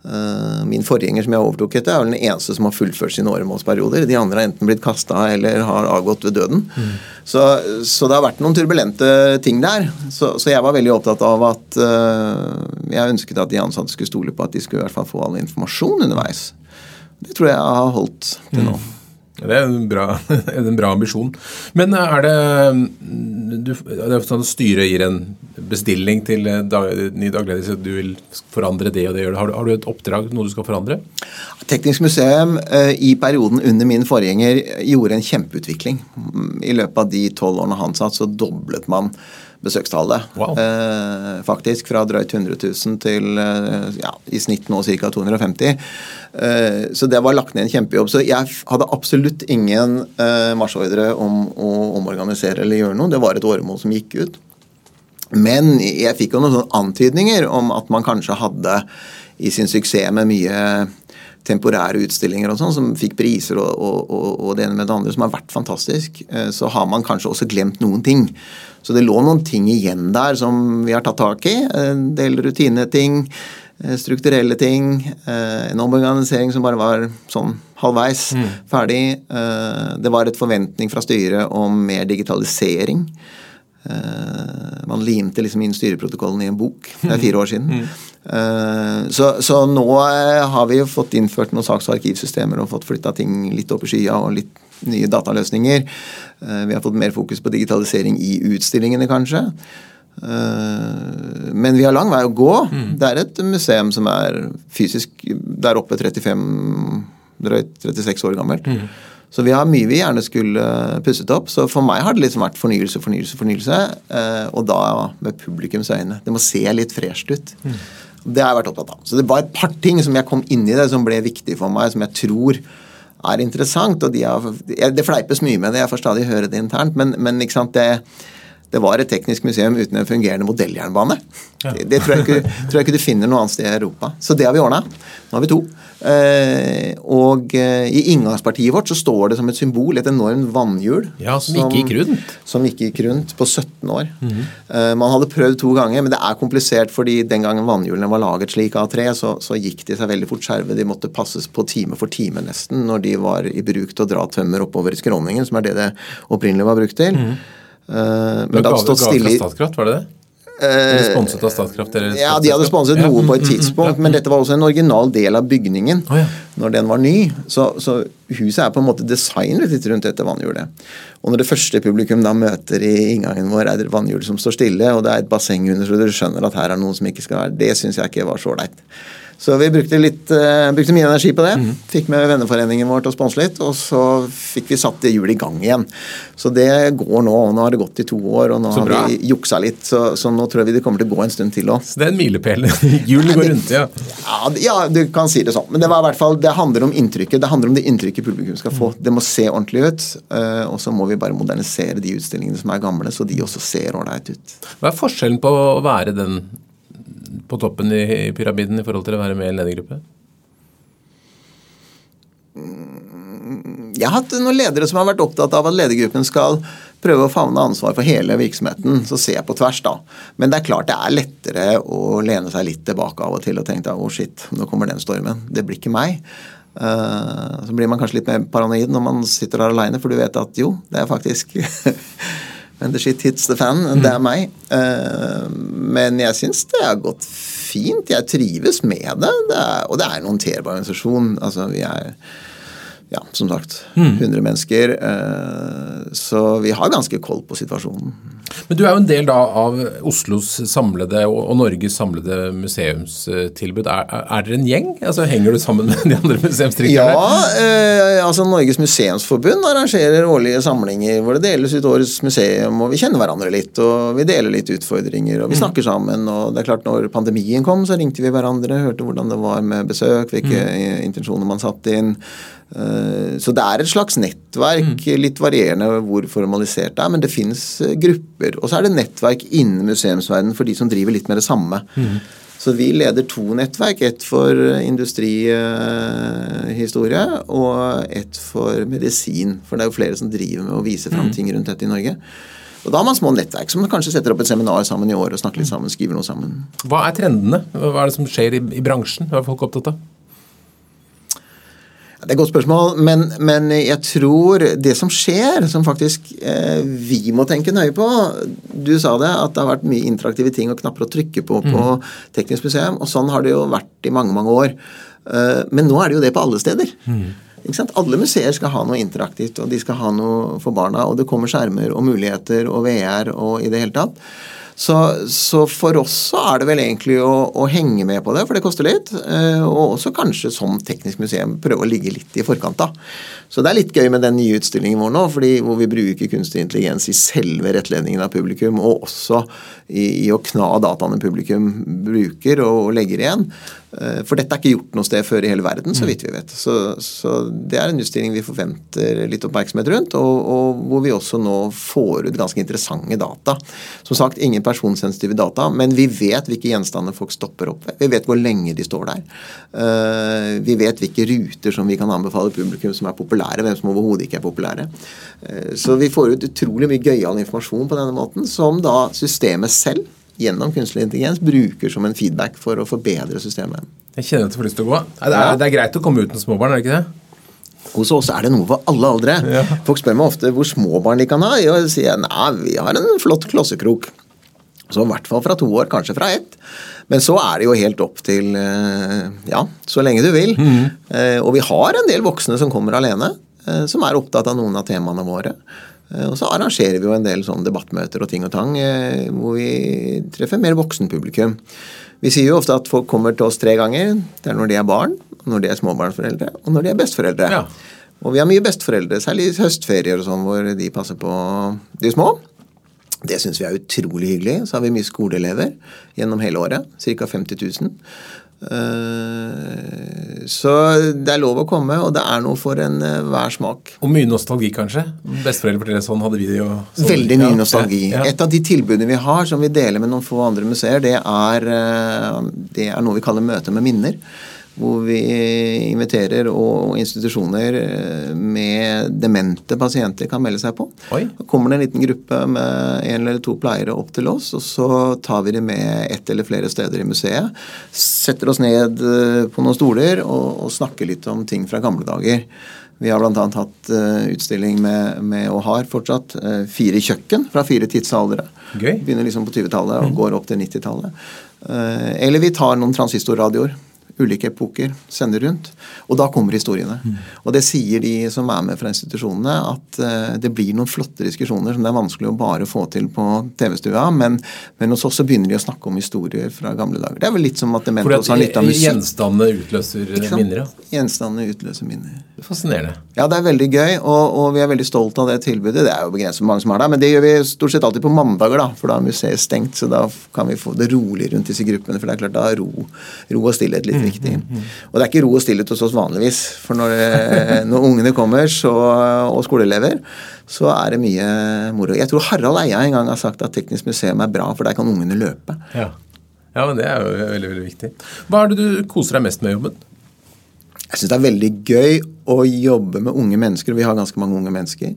Eh, min forgjenger som jeg overtok etter, er vel den eneste som har fullført sine åremålsperioder. De andre har enten blitt kasta eller har avgått ved døden. Mm. Så, så, det har vært noen turbulente ting der. Så, så jeg var veldig opptatt av at uh, jeg ønsket at de ansatte skulle stole på at de skulle i hvert fall få all informasjon underveis. Det tror jeg har holdt til nå. Mm. Det er en bra, <laughs> en bra ambisjon. Men er det, du, det sånn at Styret gir en bestilling til dag, ny daglig så du vil forandre det og det. Har du, har du et oppdrag, noe du skal forandre? Teknisk museum eh, i perioden under min forgjenger gjorde en kjempeutvikling. I løpet av de tolv årene han satt, så doblet man besøkstallet. Wow. Eh, faktisk fra drøyt 100 000 til eh, ja, i snitt nå ca. 250. Eh, så det var lagt ned en kjempejobb. Så jeg hadde absolutt ingen eh, marsjordre om å omorganisere eller gjøre noe. Det var et åremål som gikk ut. Men jeg fikk jo noen antydninger om at man kanskje hadde i sin suksess med mye temporære utstillinger og sånn, som fikk priser og, og, og, det ene med det andre, som har vært fantastisk, eh, så har man kanskje også glemt noen ting. Så det lå noen ting igjen der som vi har tatt tak i. En del rutineting, eh, strukturelle ting. Eh, en omorganisering som bare var sånn halvveis mm. ferdig. Det var et forventning fra styret om mer digitalisering. Man limte liksom inn styreprotokollen i en bok. Det er <laughs> fire år siden. Mm. Eh, så, så, nå eh, har vi jo fått innført noen saks- og arkivsystemer og fått flytta ting litt opp i skya og litt nye dataløsninger. Eh, vi har fått mer fokus på digitalisering i utstillingene, kanskje. Men vi har lang vei å gå. Mm. Det er et museum som er fysisk der oppe 35 drøyt 36 år gammelt. Så vi har mye vi gjerne skulle pusset opp. Så for meg har det liksom vært fornyelse, fornyelse, fornyelse. Uh, og da med publikums øyne. Det må se litt fresht ut. Mm. Det har jeg vært opptatt av. Så det var et par ting som jeg kom inn i det som ble viktig for meg, som jeg tror er interessant. og de har, Det fleipes mye med det, jeg får stadig høre det internt. Men, men det, det, var et teknisk museum uten en fungerende modelljernbane. Ja. Det, det tror, jeg ikke, tror, jeg ikke, du finner noe annet sted i Europa. Så det har vi ordna. Nå har vi to. Eh, og eh, i inngangspartiet vårt så står det som et symbol et enormt vannhjul. Ja, Som, som ikke gikk rundt. Som ikke gikk rundt på 17 år. Mm -hmm. eh, man hadde prøvd to ganger, men det er komplisert fordi den gangen vannhjulene var laget slik av tre, så, så gikk de seg veldig fort skjerve. De måtte passes på time for time nesten når de var i bruk til å dra tømmer oppover i skråningen, som er det det opprinnelig var brukt til. Mm -hmm. men det hadde stått stille i Statkraft, var det det? Eller eh, sponset av Statkraft? ja, de hadde sponset noe på et mm, mm, tidspunkt, men dette var også en original del av bygningen oh, ja. når den var ny. Så, så, huset er på en måte designet litt rundt dette vannhjulet. Og når det første publikum da møter i inngangen vår, er det vannhjul som står stille, og det er et basseng under, så dere skjønner at her er noen som ikke skal være Det syns jeg ikke var så ålreit. Så vi brukte, litt, uh, brukte mye energi på det. Mm. Fikk med venneforeningen vår til å sponse litt, og så fikk vi satt det hjulet i gang igjen. Så det går nå. og Nå har det gått i to år, og nå har vi juksa litt. Så, så, nå tror jeg vi det kommer til å gå en stund til òg. Så det er en milepæl? <laughs> Hjulene går rundt, ja. ja. ja. du kan si det sånn. Men det var i hvert fall, det handler om inntrykket. Det handler om det inntrykket publikum skal få. Mm. Det må se ordentlig ut. Uh, og så må vi bare modernisere de utstillingene som er gamle, så de også ser ålreit ut. Hva er forskjellen på å være den på toppen i, pyramiden i forhold til å være med i en ledergruppe? Jeg har hatt noen ledere som har vært opptatt av at ledergruppen skal prøve å favne ansvar for hele virksomheten. Så se på tvers, da. Men det er klart det er lettere å lene seg litt tilbake av og til og tenke at oh shit, nå kommer den stormen. Det blir ikke meg. Uh, så blir man kanskje litt mer paranoid når man sitter der aleine, for du vet at jo, det er faktisk Men the shit hits the fan. Mm. Det er meg. Uh, men jeg syns det har gått fint. Jeg trives med det. det er, og det er en håndterbar organisasjon. Altså, vi er ja, som sagt, 100 mm. mennesker. Uh, så vi har ganske koll på situasjonen. Men du er jo en del da av Oslos samlede og Norges samlede museumstilbud. Er, er dere en gjeng? Altså, Henger du sammen med de andre museumsdirektørene? Ja, eh, altså Norges museumsforbund arrangerer årlige samlinger hvor det deles ut årets museum, og vi kjenner hverandre litt, og vi deler litt utfordringer, og vi mm. snakker sammen. og det er klart Når pandemien kom, så ringte vi hverandre, hørte hvordan det var med besøk, hvilke mm. intensjoner man satte inn. Eh, så det er et slags nettverk, mm. litt varierende hvor formalisert det er, men det finnes eh, grupper. Og så er det nettverk innen museumsverdenen for de som driver litt med det samme. Mm. Så vi leder to nettverk. Ett for industrihistorie og ett for medisin. For det er jo flere som driver med å vise fram mm. ting rundt dette i Norge. Og Da har man små nettverk som kanskje setter opp et seminar sammen i år og snakker litt sammen, skriver noe sammen. Hva er trendene? Hva er det som skjer i, i bransjen? Hva er folk opptatt av? Det er et godt spørsmål, men, men, jeg tror det som skjer, som faktisk eh, vi må tenke nøye på Du sa det, at det har vært mye interaktive ting og knapper å trykke på på mm. Teknisk museum, og sånn har det jo vært i mange, mange år. Eh, men nå er det jo det på alle steder. Mm. Alle museer skal ha noe interaktivt, og de skal ha noe for barna. Og det kommer skjermer og muligheter og VR og i det hele tatt. Så, så, for oss så er det vel egentlig å, å, henge med på det, for det koster litt. Eh, og også kanskje som teknisk museum prøve å ligge litt i forkant. da. Så det er litt gøy med den nye utstillingen vår nå, fordi, hvor vi bruker kunstig intelligens i selve rettledningen av publikum, og også i, i å kna dataene publikum bruker og, og legger igjen. Eh, for dette er ikke gjort noe sted før i hele verden, så mm. vidt vi vet. Så, så det er en utstilling vi forventer litt oppmerksomhet rundt, og, og, hvor vi også nå får ut ganske interessante data. Som sagt, ingen personsensitive data, men vi vet hvilke gjenstander folk stopper opp ved. Vi vet hvor lenge de står der. Eh, vi vet hvilke ruter som vi kan anbefale publikum som er populære, hvem som overhodet ikke er populære. Eh, så vi får ut utrolig mye gøyal informasjon på denne måten, som da systemet selv gjennom kunstig intelligens bruker som en feedback for å forbedre systemet. Jeg kjenner at jeg får lyst til å gå. Det er, det er greit å komme uten småbarn, er det ikke det? Hos oss er det noe for alle aldre. Ja. Folk spør meg ofte hvor små barn de kan ha. Og jeg sier nei, vi har en flott klossekrok. Så i hvert fall fra to år, kanskje fra ett. Men så er det jo helt opp til eh, ja, så lenge du vil. Mm. Og vi har en del voksne som kommer alene, eh, som er opptatt av noen av temaene våre. Og så arrangerer vi jo en del sånne debattmøter og ting og tang hvor vi treffer mer voksenpublikum. Vi sier jo ofte at folk kommer til oss tre ganger. Det er når de er barn, når de er småbarnsforeldre, og når de er besteforeldre. Ja. Og vi har mye besteforeldre, særlig i høstferier og sånn, hvor de passer på de små. Det syns vi er utrolig hyggelig. Så har vi mye skoleelever gjennom hele året. Ca. 50 000. Så det er lov å komme, og det er noe for enhver eh, smak. Og mye nostalgi, kanskje? Besteforeldre forteller sånn hadde vi det jo. Sånn. Veldig mye nostalgi. Ja. Et av de tilbudene vi har, som vi deler med noen få andre museer, det er, eh, det er noe vi kaller Møte med minner hvor vi inviterer og institusjoner eh, med demente pasienter kan melde seg på. Oi. Da kommer det en liten gruppe med en eller to pleiere opp til oss, og så tar vi dem med ett eller flere steder i museet. Setter oss ned eh, på noen stoler og, og snakker litt om ting fra gamle dager. Vi har bl.a. hatt uh, utstilling med, med, og har fortsatt, fire kjøkken fra fire tidsaldere. Gøy. Begynner liksom på 20-tallet og mm. går opp til 90-tallet. Uh, eller vi tar noen transistorradioer ulike epoker sender rundt. Og da kommer historiene. Mm. Og det sier de som er med fra institusjonene, at uh, det blir noen flotte diskusjoner som det er vanskelig å bare få til på TV-stua, men, men, hos oss så begynner de å snakke om historier fra gamle dager. Det er vel litt som at demente også har litt av musikk. Gjenstandene utløser minner, ja. Gjenstandene utløser minner. Fascinerende. Ja, det er veldig gøy, og, og vi er veldig stolt av det tilbudet. Det er jo begrenset hvor mange som er der, men det gjør vi stort sett alltid på mandager, da, for da er museet stengt. Så da kan vi få det rolig rundt disse gruppene, for det er klart da er ro, ro og stillhet litt mm viktig. Og det er ikke ro og stillhet hos oss vanligvis. For når, eh, når ungene kommer, så, og skoleelever, så er det mye moro. Jeg tror Harald Eia en gang har sagt at Teknisk museum er bra, for der kan ungene løpe. Ja. ja, men det er jo veldig, veldig viktig. Hva er det du koser deg mest med i jobben? Jeg syns det er veldig gøy å jobbe med unge mennesker. og Vi har ganske mange unge mennesker.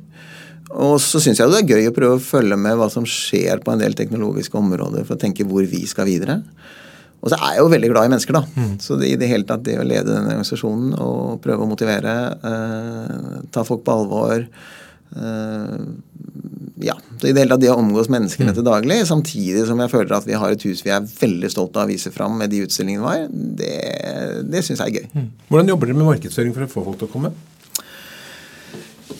Og så syns jeg det er gøy å prøve å følge med hva som skjer på en del teknologiske områder, for å tenke hvor vi skal videre. Og så er jeg jo veldig glad i mennesker, da. Mm. Så det, i det hele tatt det å lede denne organisasjonen og prøve å motivere, eh, ta folk på alvor eh, Ja. Så i det hele tatt det å omgås menneskene mm. til daglig, samtidig som jeg føler at vi har et hus vi er veldig stolt av å vise fram med de utstillingene våre, det, det syns jeg er gøy. Mm. Hvordan jobber dere med markedsføring for å få folk til å komme?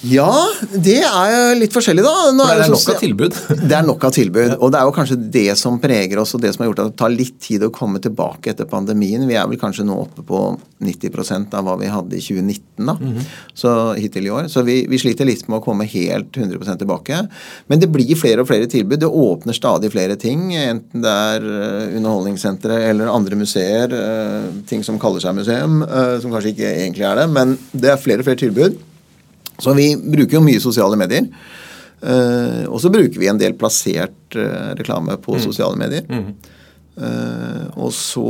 Ja, det er jo litt forskjellig, da. Nå <laughs> det er, nok av tilbud. Det er nok av tilbud. Og det er jo kanskje det som preger oss, og det som har gjort at det tar litt tid å komme tilbake etter pandemien. Vi er vel kanskje nå oppe på 90% av hva vi hadde i 2019 da, mm -hmm. så hittil i år. Så vi, vi, sliter litt med å komme helt 100% tilbake. Men det blir flere og flere tilbud. Det åpner stadig flere ting. Enten det er underholdningssenteret Underholdningssentre eller andre museer. Eh, ting som kaller seg museum, eh, som kanskje ikke egentlig er det. Men det er flere og flere tilbud. Så vi bruker jo mye sosiale medier. Uh, og så bruker vi en del plassert uh, reklame på mm. sosiale medier. Mm. Uh, og så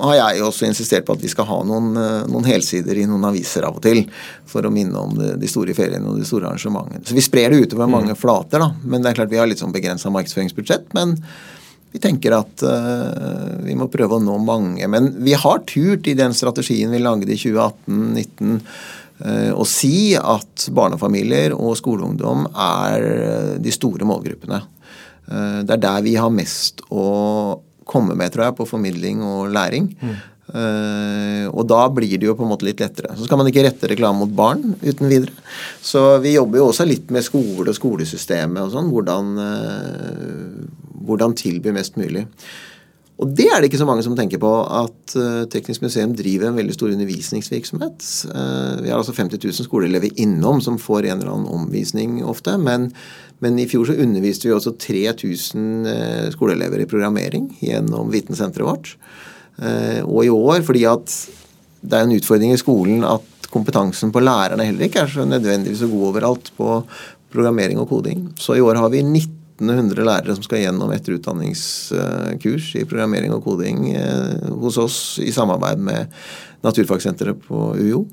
har jeg også insistert på at vi skal ha noen, noen, helsider i noen aviser av og til. For å minne om det, de store feriene og de store arrangementene. Så vi sprer det utover mm. mange flater, da. Men det er klart vi har litt sånn begrensa markedsføringsbudsjett. Men vi tenker at vi må prøve å nå mange. Men vi har turt i den strategien vi lagde i 2018-2019 Eh, å si at barnefamilier og skoleungdom er eh, de store målgruppene. Eh, det er der vi har mest å komme med, tror jeg, på formidling og læring. Mm. og da blir det jo på en måte litt lettere. Så skal man ikke rette reklame mot barn uten videre. Så vi jobber jo også litt med skole og skolesystemet og sånn. Hvordan, hvordan tilby mest mulig. Og det er det ikke så mange som tenker på, at uh, Teknisk museum driver en veldig stor undervisningsvirksomhet. Uh, vi har altså 50 000 skoleelever innom som får en eller annen omvisning ofte. Men, men i fjor så underviste vi også 3000 uh, skoleelever i programmering gjennom vitensenteret vårt. Og i år, fordi at det er en utfordring i skolen at kompetansen på lærerne heller ikke er så nødvendigvis så god overalt på programmering og koding. Så i år har vi 19 1800 lærere som skal gjennom etterutdanningskurs i programmering og koding eh, hos oss i samarbeid med Naturfagsenteret på UiO.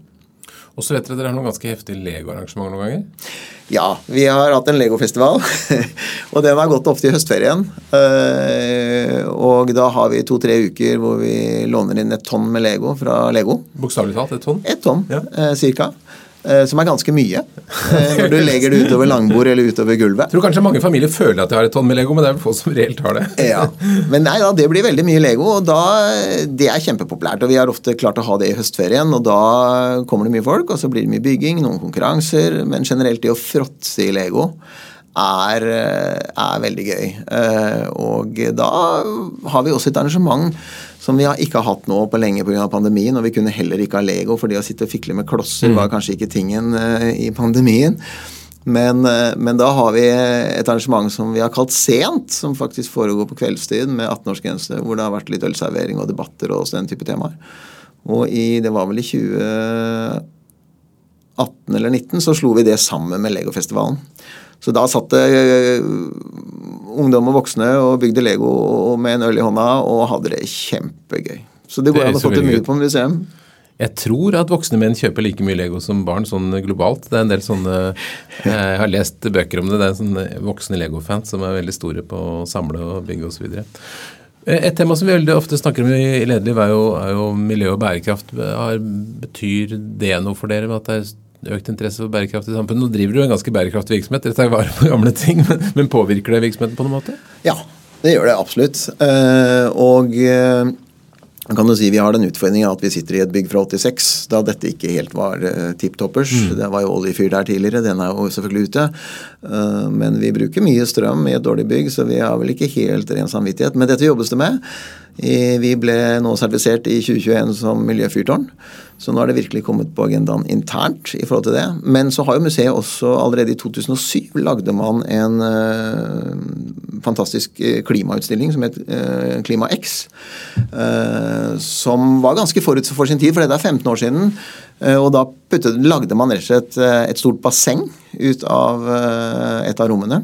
Og så vet dere dere har noen ganske heftige Lego-arrangement noen ganger? Ja, vi har hatt en Lego-festival. <laughs> og den har gått ofte i høstferien. Eh, og da har vi to-tre uker hvor vi låner inn et tonn med Lego fra Lego. Bokstavelig talt et tonn? Et tonn, ja. Eh, cirka. Eh, som er ganske mye. Eh, når du legger det utover langbord eller utover gulvet. Jeg tror kanskje mange familier føler at de har et tonn med Lego, men det er vel få som reelt har det. Ja, Men nei da, det blir veldig mye Lego, og da, det er kjempepopulært. Og vi har ofte klart å ha det i høstferien, og da kommer det mye folk, og så blir det mye bygging, noen konkurranser, men generelt det å fråtse i Lego er, er, veldig gøy. Eh, og da har vi også et arrangement som vi ikke har hatt nå på lenge pga. pandemien. Og vi kunne heller ikke ha Lego, for det å sitte og fikle med klosser mm. var kanskje ikke tingen uh, i pandemien. Men, men, da har vi et arrangement som vi har kalt Sent, som faktisk foregår på kveldstid med 18-årsgrense, hvor det har vært litt ølservering og debatter og den type temaer. Og i, det var vel i 2018 eller 2019 så slo vi det sammen med Legofestivalen. Så da satt det uh, ungdom og voksne og bygde Lego med en øl i hånda og hadde det kjempegøy. Så det går an å få til mye på museum. Jeg tror at voksne menn kjøper like mye Lego som barn, sånn globalt. Det er en del sånne <laughs> Jeg har lest bøker om det. Det er sånne voksne Lego-fans som er veldig store på å samle og bygge osv. Et tema som vi veldig ofte snakker om i Lederliv, er jo, er jo miljø og bærekraft. Betyr det noe for dere? at det er økt interesse for bærekraft i samfunnet. Nå driver du en ganske bærekraftig virksomhet, dere tar vare på gamle ting, men, påvirker det virksomheten på noen måte? Ja, det gjør det absolutt. Uh, og uh, kan du si Vi har den utfordringen at vi sitter i et bygg fra 86, da dette ikke helt var uh, tipp toppers. Mm. Det var jo oljefyr der tidligere, den er jo selvfølgelig ute. Men vi bruker mye strøm i et dårlig bygg, så vi har vel ikke helt ren samvittighet. Men dette jobbes det med. Vi ble nå sertifisert i 2021 som miljøfyrtårn. Så nå har det virkelig kommet på agendaen internt i forhold til det. Men så har jo museet også allerede i 2007 lagde man en uh, fantastisk eh, klimautstilling som het uh, Klima X. Uh, som var ganske forut for sin tid, for det er 15 år siden. og da puttet, lagde man rett og slett et stort basseng ut av et av rommene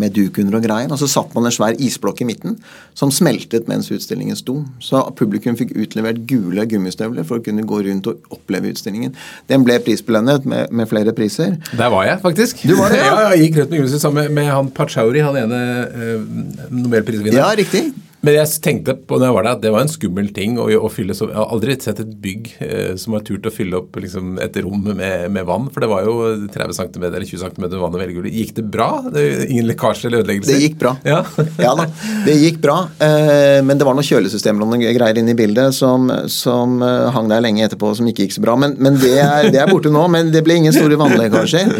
med duk under og greier. Og så satt man en svær isblokk i midten som smeltet mens utstillingen sto. Så publikum fikk utlevert gule gummistøvler for å kunne gå rundt og oppleve utstillingen. Den ble prisbelønnet med, med flere priser. Der var jeg, faktisk. Du var det, ja? <laughs> ja jeg gikk rundt med gummistøvler sammen med, med han Pachauri, han ene eh, nobelprisvinneren. Ja, riktig. Men jeg tenkte på når jeg var der, at det var en skummel ting å, å fylle så Jeg har aldri sett et bygg eh, som har turt å fylle opp liksom, et rom med, med, vann. For det var jo 30 cm eller 20 cm vann og veldig Gikk det bra? Det ingen lekkasje eller ødeleggelser? Det gikk bra. Ja, ja da. Det gikk bra. Eh, men det var noen kjølesystemer og noen greier inne i bildet som, som uh, hang der lenge etterpå som ikke gikk så bra. Men, men det, er, det, er, borte nå. Men det ble ingen store vannlekkasjer.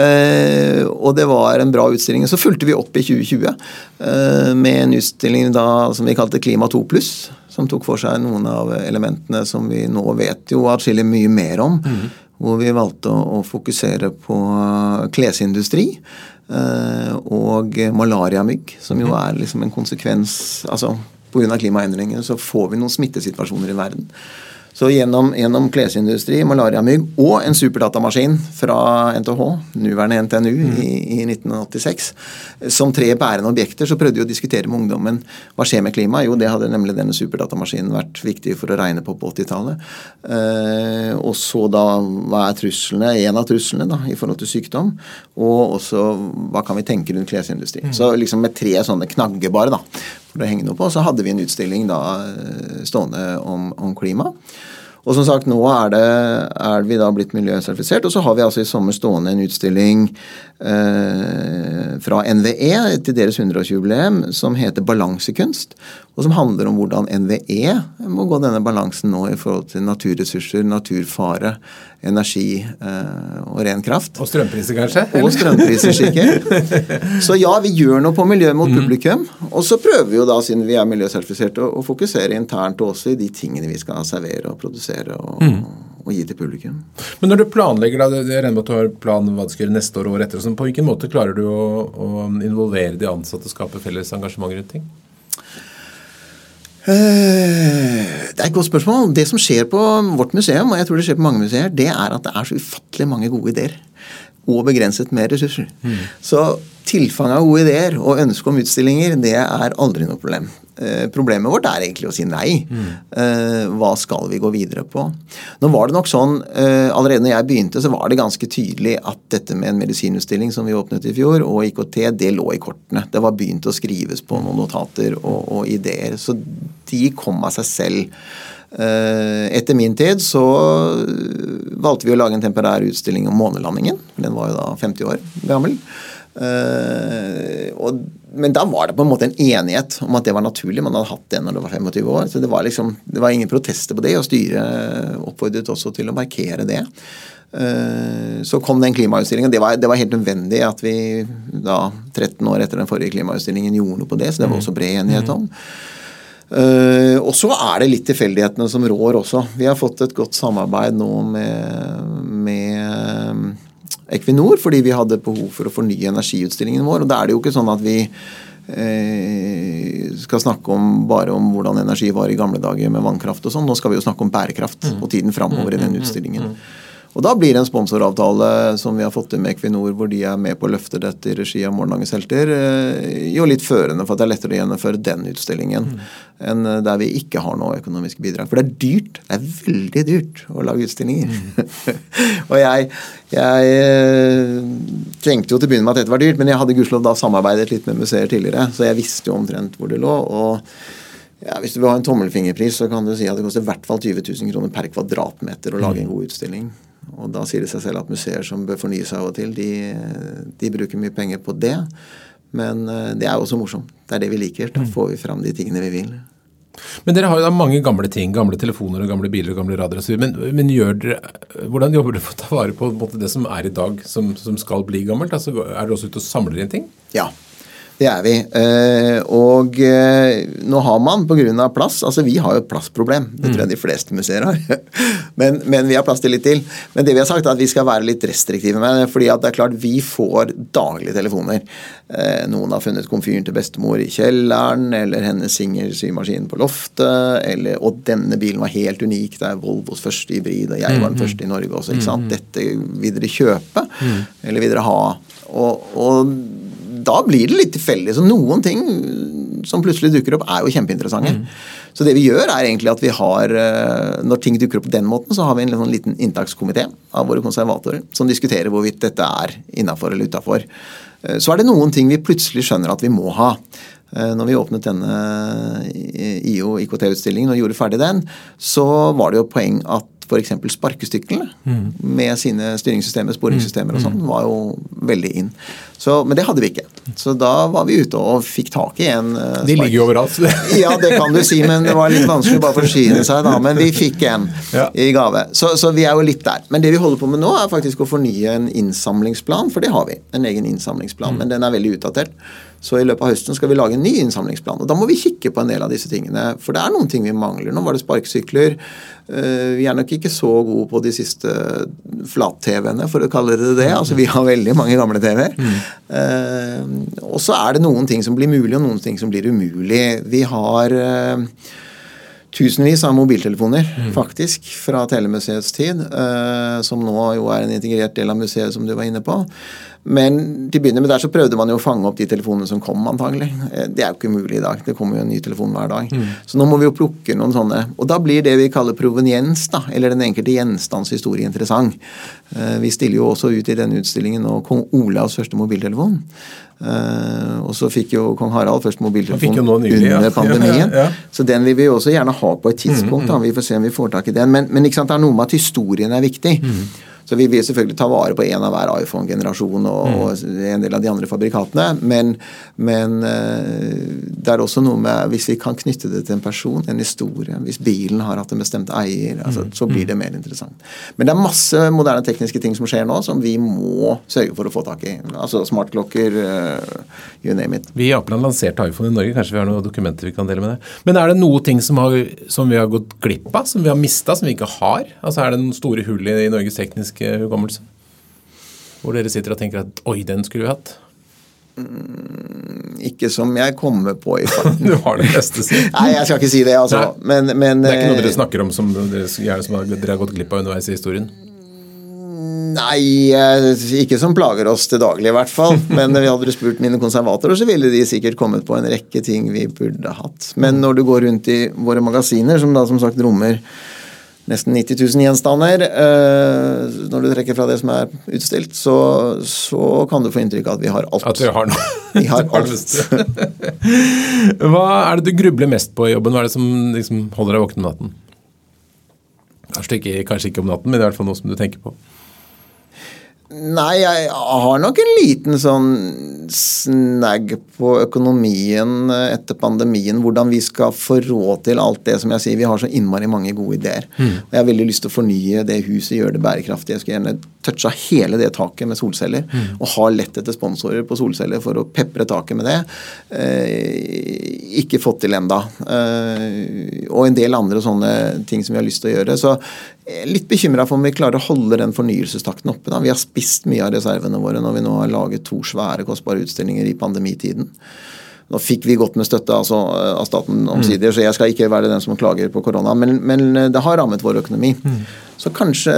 Eh, og det var en bra utstilling. Så fulgte vi opp i 2020 eh, med en utstilling da som vi kalte Klima 2 pluss. Som tok for seg noen av elementene som vi nå vet jo atskillig mye mer om. Mm. Hvor vi valgte å, å fokusere på klesindustri eh, og malariamygg, som jo mhm. er liksom en konsekvens altså Pga. klimaendringer så får vi noen smittesituasjoner i verden. Så gjennom, gjennom klesindustri, malariamygg og en superdatamaskin fra NTH, nåværende NTNU, mm. i, i, 1986, som tre bærende objekter, så prøvde vi å diskutere med ungdommen hva skjer med klimaet. Jo, det hadde nemlig denne superdatamaskinen vært viktig for å regne på på 80-tallet. Eh, og så da hva er truslene, en av truslene da, i forhold til sykdom, og også hva kan vi tenke rundt klesindustri. Mm. Så liksom med tre sånne knaggebare da, for å henge noe på, så hadde vi en utstilling da stående om, om klima. Og som sagt, nå er, det, er vi da blitt miljøsertifisert. Og så har vi altså i sommer stående en utstilling eh, fra NVE til deres 100-årsjubileum som heter Balansekunst. Og som handler om hvordan NVE må gå denne balansen nå i forhold til naturressurser, naturfare, energi eh, og ren kraft. Og strømpriser, kanskje? Og strømpriser, sikkert. <laughs> Så ja, vi gjør noe på miljøet mot mm. publikum. Og så prøver vi jo da, siden vi er miljøsertifiserte, å fokusere internt også i de tingene vi skal servere og produsere. og mm og gi til publikum. Men når du planlegger, da, jeg regner med at du har plan hva du skal gjøre neste år og året etter, sånn, på hvilken måte klarer du å, å involvere de ansatte og skape felles engasjement rundt ting? Eh, det er et godt spørsmål. Det som skjer på vårt museum, og jeg tror det skjer på mange museer, det er at det er så ufattelig mange gode ideer. Og begrenset med ressurser. Mm. Så tilfanget av gode ideer og ønske om utstillinger, det er aldri noe problem. Eh, problemet vårt er egentlig å si nei. Eh, hva skal vi gå videre på? Nå var det nok sånn, eh, Allerede når jeg begynte, så var det ganske tydelig at dette med en medisinutstilling som vi åpnet i fjor, og IKT, det lå i kortene. Det var begynt å skrives på noen notater og, og ideer. Så de kom av seg selv. Etter min tid så valgte vi å lage en temporær utstilling om månelandingen. Den var jo da 50 år gammel. Og, men da var det på en måte en enighet om at det var naturlig. Man hadde hatt det når det var 25 år. Så det var liksom, det var ingen protester på det, og styret oppfordret også til å markere det. Uh, så kom den klimautstillingen. Det var, det var, helt nødvendig at vi da, 13 år etter den forrige klimautstillingen gjorde noe på det. Så det var også bred enighet om. Uh, og så er det litt tilfeldighetene som rår også. Vi har fått et godt samarbeid nå med, med eh, Equinor fordi vi hadde behov for å fornye energiutstillingen vår. og Da er det jo ikke sånn at vi eh, skal snakke om bare om hvordan energi var i gamle dager med vannkraft og sånn. Nå skal vi jo snakke om bærekraft og tiden framover i den mm, mm, mm, utstillingen. Og Da blir det en sponsoravtale som vi har fått til med Equinor, hvor de er med på å løfte dette i regi av Morgendagens helter, eh, jo litt førende for at det er lettere å gjennomføre den utstillingen mm. enn eh, der vi ikke har noe økonomiske bidrag. For det er dyrt. Det er veldig dyrt å lage utstillinger. Mm. <laughs> og jeg, jeg eh, tenkte jo til å begynne med at dette var dyrt, men jeg hadde gudskjelov da samarbeidet litt med museer tidligere, så jeg visste jo omtrent hvor det lå. og ja, Hvis du vil ha en tommelfingerpris, så kan du si at det koster i hvert fall 20 000 kroner per kvadratmeter å lage en god utstilling. Og da sier det seg selv at museer som bør fornye seg av og til, de, de bruker mye penger på det. Men eh, det er jo også morsomt. Det er det vi liker. Da mm. får vi fram de tingene vi vil. Men dere har jo da mange gamle ting. Gamle telefoner og gamle biler og gamle radioer osv. Men, men gjør dere, hvordan jobber dere for å ta vare på, på det som er i dag, som, som skal bli gammelt? Altså, er dere også ute og samler inn ting? Ja. Det er vi. Eh, og eh, nå har man pga. plass Altså vi har jo et plassproblem. Det tror jeg mm. de fleste museer har. <laughs> men, men, vi har plass til litt til. Men det vi har sagt er at vi skal være litt restriktive med det. fordi at det er klart vi får daglige telefoner. Eh, noen har funnet komfyren til bestemor i kjelleren, eller hennes singelsymaskin på loftet. Eller, og denne bilen var helt unik. Det er Volvos første hybrid, og jeg var den mm, mm. første i Norge også. ikke sant? Dette vil dere kjøpe, eller vil dere ha? og, og da blir det litt tilfeldig. Så noen ting som plutselig dukker opp, er jo kjempeinteressante. Mm. Så det vi gjør, er egentlig at vi har eh, Når ting dukker opp på den måten, så har vi en sånn liten inntakskomité av våre konservatorer som diskuterer hvorvidt dette er innafor eller utafor. Eh, så er det noen ting vi plutselig skjønner at vi må ha. Eh, når vi åpnet denne IO IKT-utstillingen og gjorde ferdig den, så var det jo poeng at f.eks. sparkestyklene mm. med sine styringssystemer, sporingssystemer og sånn, mm. var jo veldig inn. Så, men det hadde vi ikke. Så da var vi ute og fikk tak i en uh, De ligger jo overalt. <laughs> ja, det kan du si, men det var litt vanskelig bare å forsyne seg, da. Men vi fikk en ja. i gave. Så, så, vi er jo litt der. Men det vi holder på med nå, er faktisk å fornye en innsamlingsplan, for det har vi. En egen innsamlingsplan, mm. men den er veldig utdatert. Så i løpet av høsten skal vi lage en ny innsamlingsplan. Og da må vi kikke på en del av disse tingene. For det er noen ting vi mangler. Nå var det sparkesykler. Eh, vi er nok ikke så gode på de siste flat-TV-ene, for å kalle det det. Altså Vi har veldig mange gamle TV-er. Mm. Uh, og så er det noen ting som blir mulig, og noen ting som blir umulig. Vi har uh, tusenvis av mobiltelefoner, mm. faktisk, fra Telemuseets tid. Som nå jo er en integrert del av museet, som du var inne på. Men til å begynne med der så prøvde man jo å fange opp de telefonene som kom, antagelig. Eh, det er jo ikke mulig i dag. Det kommer jo en ny telefon hver dag. Mm. Så nå må vi jo plukke noen sånne. Og da blir det vi kaller proveniens, da, eller den enkelte gjenstands historie, interessant. Eh, vi stiller jo også ut i denne utstillingen nå kong Olavs første mobiltelefon. Uh, og så fikk jo kong Harald først mobiltelefon under ja. pandemien. Ja, ja, så den vil vi jo også gjerne ha på et tidspunkt. Mm, mm. Vi får se om vi får tak i den. Men, men det er noe med at historien er viktig. Mm. Så vi vil selvfølgelig ta vare på en av hver iPhone-generasjon og, mm. en del av de andre fabrikatene. Men, men, eh, det er også noe med Hvis vi kan knytte det til en person, en historie, hvis bilen har hatt en bestemt eier, altså, mm. så blir det mer interessant. Men det er masse moderne tekniske ting som skjer nå, som vi må sørge for å få tak i. Altså smartklokker, uh, you name it. Vi i Apeland lanserte iPhone i Norge, kanskje vi har noen dokumenter vi kan dele med det. Men er det noe ting som, har, som vi har gått glipp av, som vi har mista, som vi ikke har? Altså Er det noen store hull i, i Norges tekniske hukommelse? Hvor dere sitter og tenker at 'oi, den skulle vi hatt'? Mm, ikke som jeg kommer på i <laughs> farten. du har det beste, si. Nei, jeg skal ikke si det, altså. Men, men, det er ikke noe dere eh, snakker om som dere, som dere har gått glipp av underveis i historien? Nei, ikke som plager oss til daglig, i hvert fall. <laughs> Men vi hadde du spurt mine konservatorer, så ville de sikkert kommet på en rekke ting vi burde hatt. Men når du går rundt i våre magasiner, som da som sagt rommer nesten 90 000 gjenstander. Eh, når du trekker fra det som er utstilt, så, så kan du få inntrykk av at vi har alt. At vi har noe. <laughs> Vi har <laughs> alt. Hva er det du grubler mest på i jobben? Hva er det som liksom holder deg våken om natten? Kanskje ikke, kanskje ikke om natten, men i hvert fall noe som du tenker på? Nei, jeg har nok en liten sånn snagg på økonomien etter pandemien. Hvordan vi skal få råd til alt det som jeg sier. Vi har så innmari mange gode ideer. Mm. Og Jeg har veldig lyst til å fornye det huset, gjøre det bærekraftig. Jeg skulle gjerne toucha hele det taket med solceller. Mm. Og ha lett etter sponsorer på solceller for å pepre taket med det. Eh, ikke fått til enda. Eh, og en del andre sånne ting som vi har lyst til å gjøre. Så litt bekymra for om vi klarer å holde den fornyelsestakten oppe. Da. Vi har spist mye av reservene våre når vi nå har laget to svære, kostbare utstillinger i pandemitiden. Nå fikk vi godt med støtte altså, av staten omsider, mm. så jeg skal ikke være den som klager på korona. Men, men det har rammet vår økonomi. Mm. Så kanskje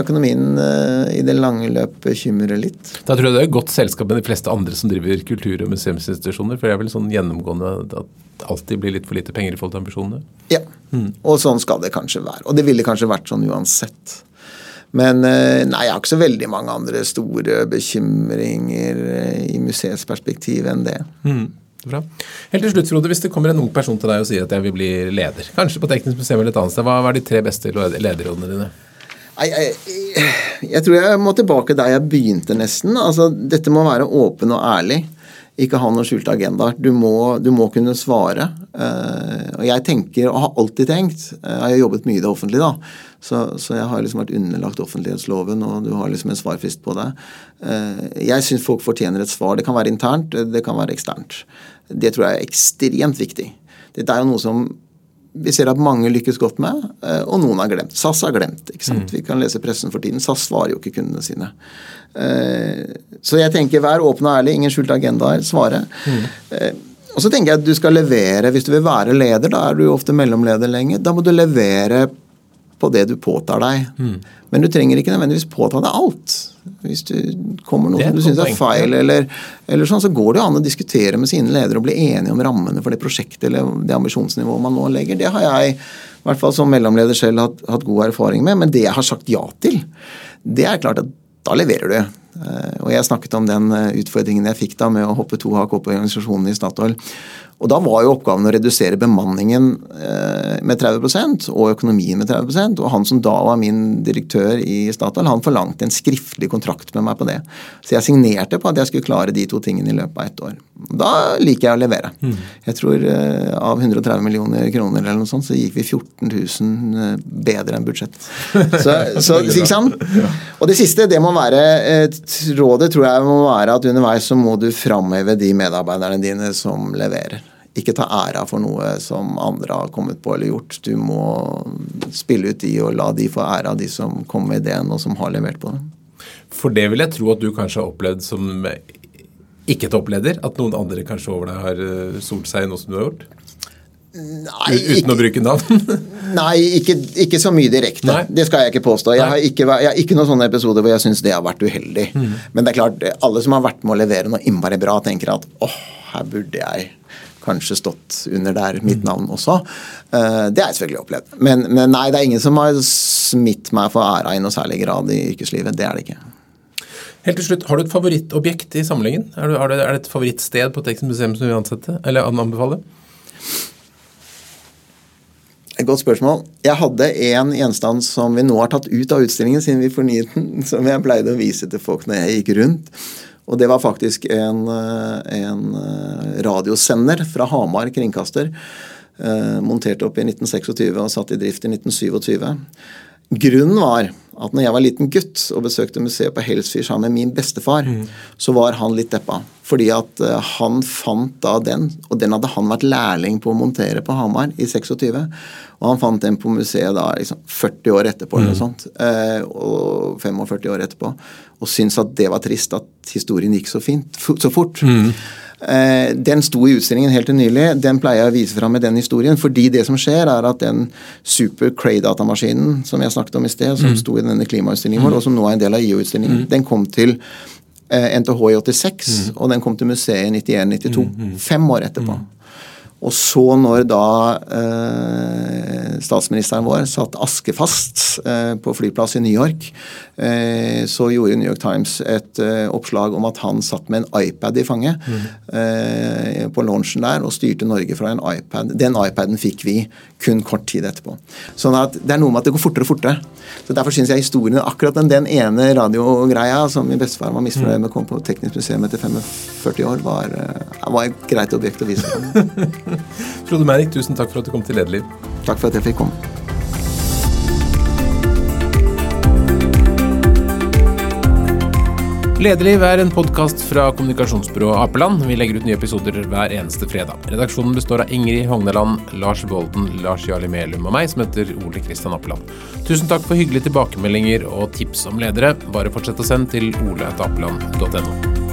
økonomien uh, i det lange løp bekymrer litt. Da tror jeg det er et godt selskap med de fleste andre som driver kultur- og museumsinstitusjoner. For det er vel sånn gjennomgående at det alltid blir litt for lite penger i forhold til ambisjonene? Ja, mm. og sånn skal det kanskje være. Og det ville kanskje vært sånn uansett. Men eh, nei, jeg har ikke så veldig mange andre store bekymringer eh, i museets perspektiv enn det. Mm. Bra. Helt til slutt, Frode, Hvis det kommer en ung person til deg og sier at jeg vil bli leder, kanskje på Teknisk museum eller et annet sted, hva er de tre beste lederrådene dine? Jeg, jeg, jeg, tror jeg må tilbake der jeg begynte, nesten. Altså, dette må være åpen og ærlig. Ikke ha noen skjulte agendaer. Du, du, må kunne svare. Uh, og jeg tenker, og har alltid tenkt uh, Jeg har jobbet mye i det offentlige, da. Så, så, jeg har liksom vært underlagt offentlighetsloven, og du har liksom en svarfrist på det. Uh, jeg syns folk fortjener et svar. Det kan være internt, det kan være eksternt. Det tror jeg er ekstremt viktig. Dette er jo noe som vi ser at mange lykkes godt med, og noen har glemt. SAS har glemt. ikke sant? Mm. Vi kan lese pressen for tiden. SAS svarer jo ikke kundene sine. Så jeg tenker vær åpen og ærlig, ingen skjulte agendaer. Svare. Mm. Og så tenker jeg at du skal levere. Hvis du vil være leder, da er du ofte mellomleder lenge. Da må du levere på det du påtar deg. Mm. Men du trenger ikke nødvendigvis påta deg alt. Hvis du kommer noe som du syns er feil, eller, eller, sånn, så går det jo an å diskutere med sine ledere og bli enige om rammene for det prosjektet eller det ambisjonsnivået man nå legger. Det har jeg, i hvert fall som mellomleder selv, hatt, hatt god erfaring med. Men det jeg har sagt ja til, det er klart at da leverer du. Eh, og jeg snakket om den eh, utfordringen jeg fikk da med å hoppe to hakk opp i organisasjonen i Statoil. Og Da var jo oppgaven å redusere bemanningen eh, med 30% og økonomien med 30% Og han som da var min direktør i Statoil, han forlangte en skriftlig kontrakt med meg på det. Så jeg signerte på at jeg skulle klare de to tingene i løpet av ett år. Da liker jeg å levere. Mm. Jeg tror uh, av 130 millioner kroner eller noe sånt, så gikk vi 14 000 bedre enn budsjett. <laughs> Så, så ikke sant? Og det siste, det må være Rådet tror jeg må være at underveis så må du framheve de medarbeiderne dine som leverer ikke ta æra for noe som andre har kommet på eller gjort. Du må spille ut de og la de få æra, de som kom med ideen og som har levert på det. For det vil jeg tro at du kanskje har opplevd som ikke-toppleder? At noen andre kanskje over deg har eh, solt seg i noe som du har gjort? Nei, Uten ikke, å bruke navn? <laughs> nei, ikke, ikke, så mye direkte. Nei. Det skal jeg ikke påstå. Jeg har ikke, jeg har ikke, noen sånne episoder hvor jeg syns det har vært uheldig. Mm. Men det er klart, alle som har vært med å levere noe innmari bra, tenker at åh, her burde jeg kanskje stått under der mitt navn også. Eh, det har jeg selvfølgelig opplevd. Men, men, nei, det er ingen som har smitt meg for æra i noe særlig grad i yrkeslivet. Det er det ikke. Helt til slutt, Har du et favorittobjekt i samlingen? Er, du, er, det, er det et favorittsted på Texas museum som du vil ansette, eller anbefale? Et godt spørsmål. Jeg hadde en gjenstand som vi nå har tatt ut av utstillingen siden vi fornyet den, <laughs> som jeg pleide å vise til folk når jeg gikk rundt. Og det var faktisk en, eh, en eh, radiosender fra Hamar kringkaster. Eh, montert opp i 1926 og satt i drift i 1927. Grunnen var at når jeg var liten gutt og besøkte museet på Helsfyr sammen med min bestefar, mm. så var han litt deppa. Fordi at han fant da den, og den hadde han vært lærling på å montere på Hamar i 26. Og han fant den på museet da liksom 40 år etterpå, eller noe mm. sånt. Eh, og 45 år etterpå. Og syntes at det var trist at historien gikk så fint, så fort. Mm. Eh, den sto i utstillingen helt til nylig. Den pleier jeg å vise fram med den historien. Fordi det som skjer, er at den Super Cray-datamaskinen som jeg snakket om i sted, som mm. sto i denne klimautstillingen vår, og som nå er en del av IO-utstillingen, mm. den kom til NTH eh, i 86, og den kom til museet i 91-92. Fem år etterpå. Og så når da eh, statsministeren vår satt askefast eh, på flyplass i New York, eh, så gjorde New York Times et eh, oppslag om at han satt med en iPad i fanget mm. på launchen der og styrte Norge fra en iPad. Den iPaden fikk vi kun kort tid etterpå. Sånn at det er noe med at det går fortere og fortere. Så Derfor syns jeg historien akkurat den, den ene radiogreia som min bestefar var misfornøyd med å komme på Teknisk museum etter 45 år, var, eh, var et greit objekt å vise. <laughs> <laughs> Frode Merrik, tusen takk for at du kom til Lederliv. Takk for at jeg fikk komme. Lederliv er en podkast fra kommunikasjonsbyrået Apeland. Vi legger ut nye episoder hver eneste fredag. Redaksjonen består av Ingrid Hogneland, Lars Bolden, Lars Jarli Melum og meg, som heter Ole Kristian Apeland. Tusen takk for hyggelige tilbakemeldinger og tips om ledere. Bare fortsett å sende til oleatapeland.no.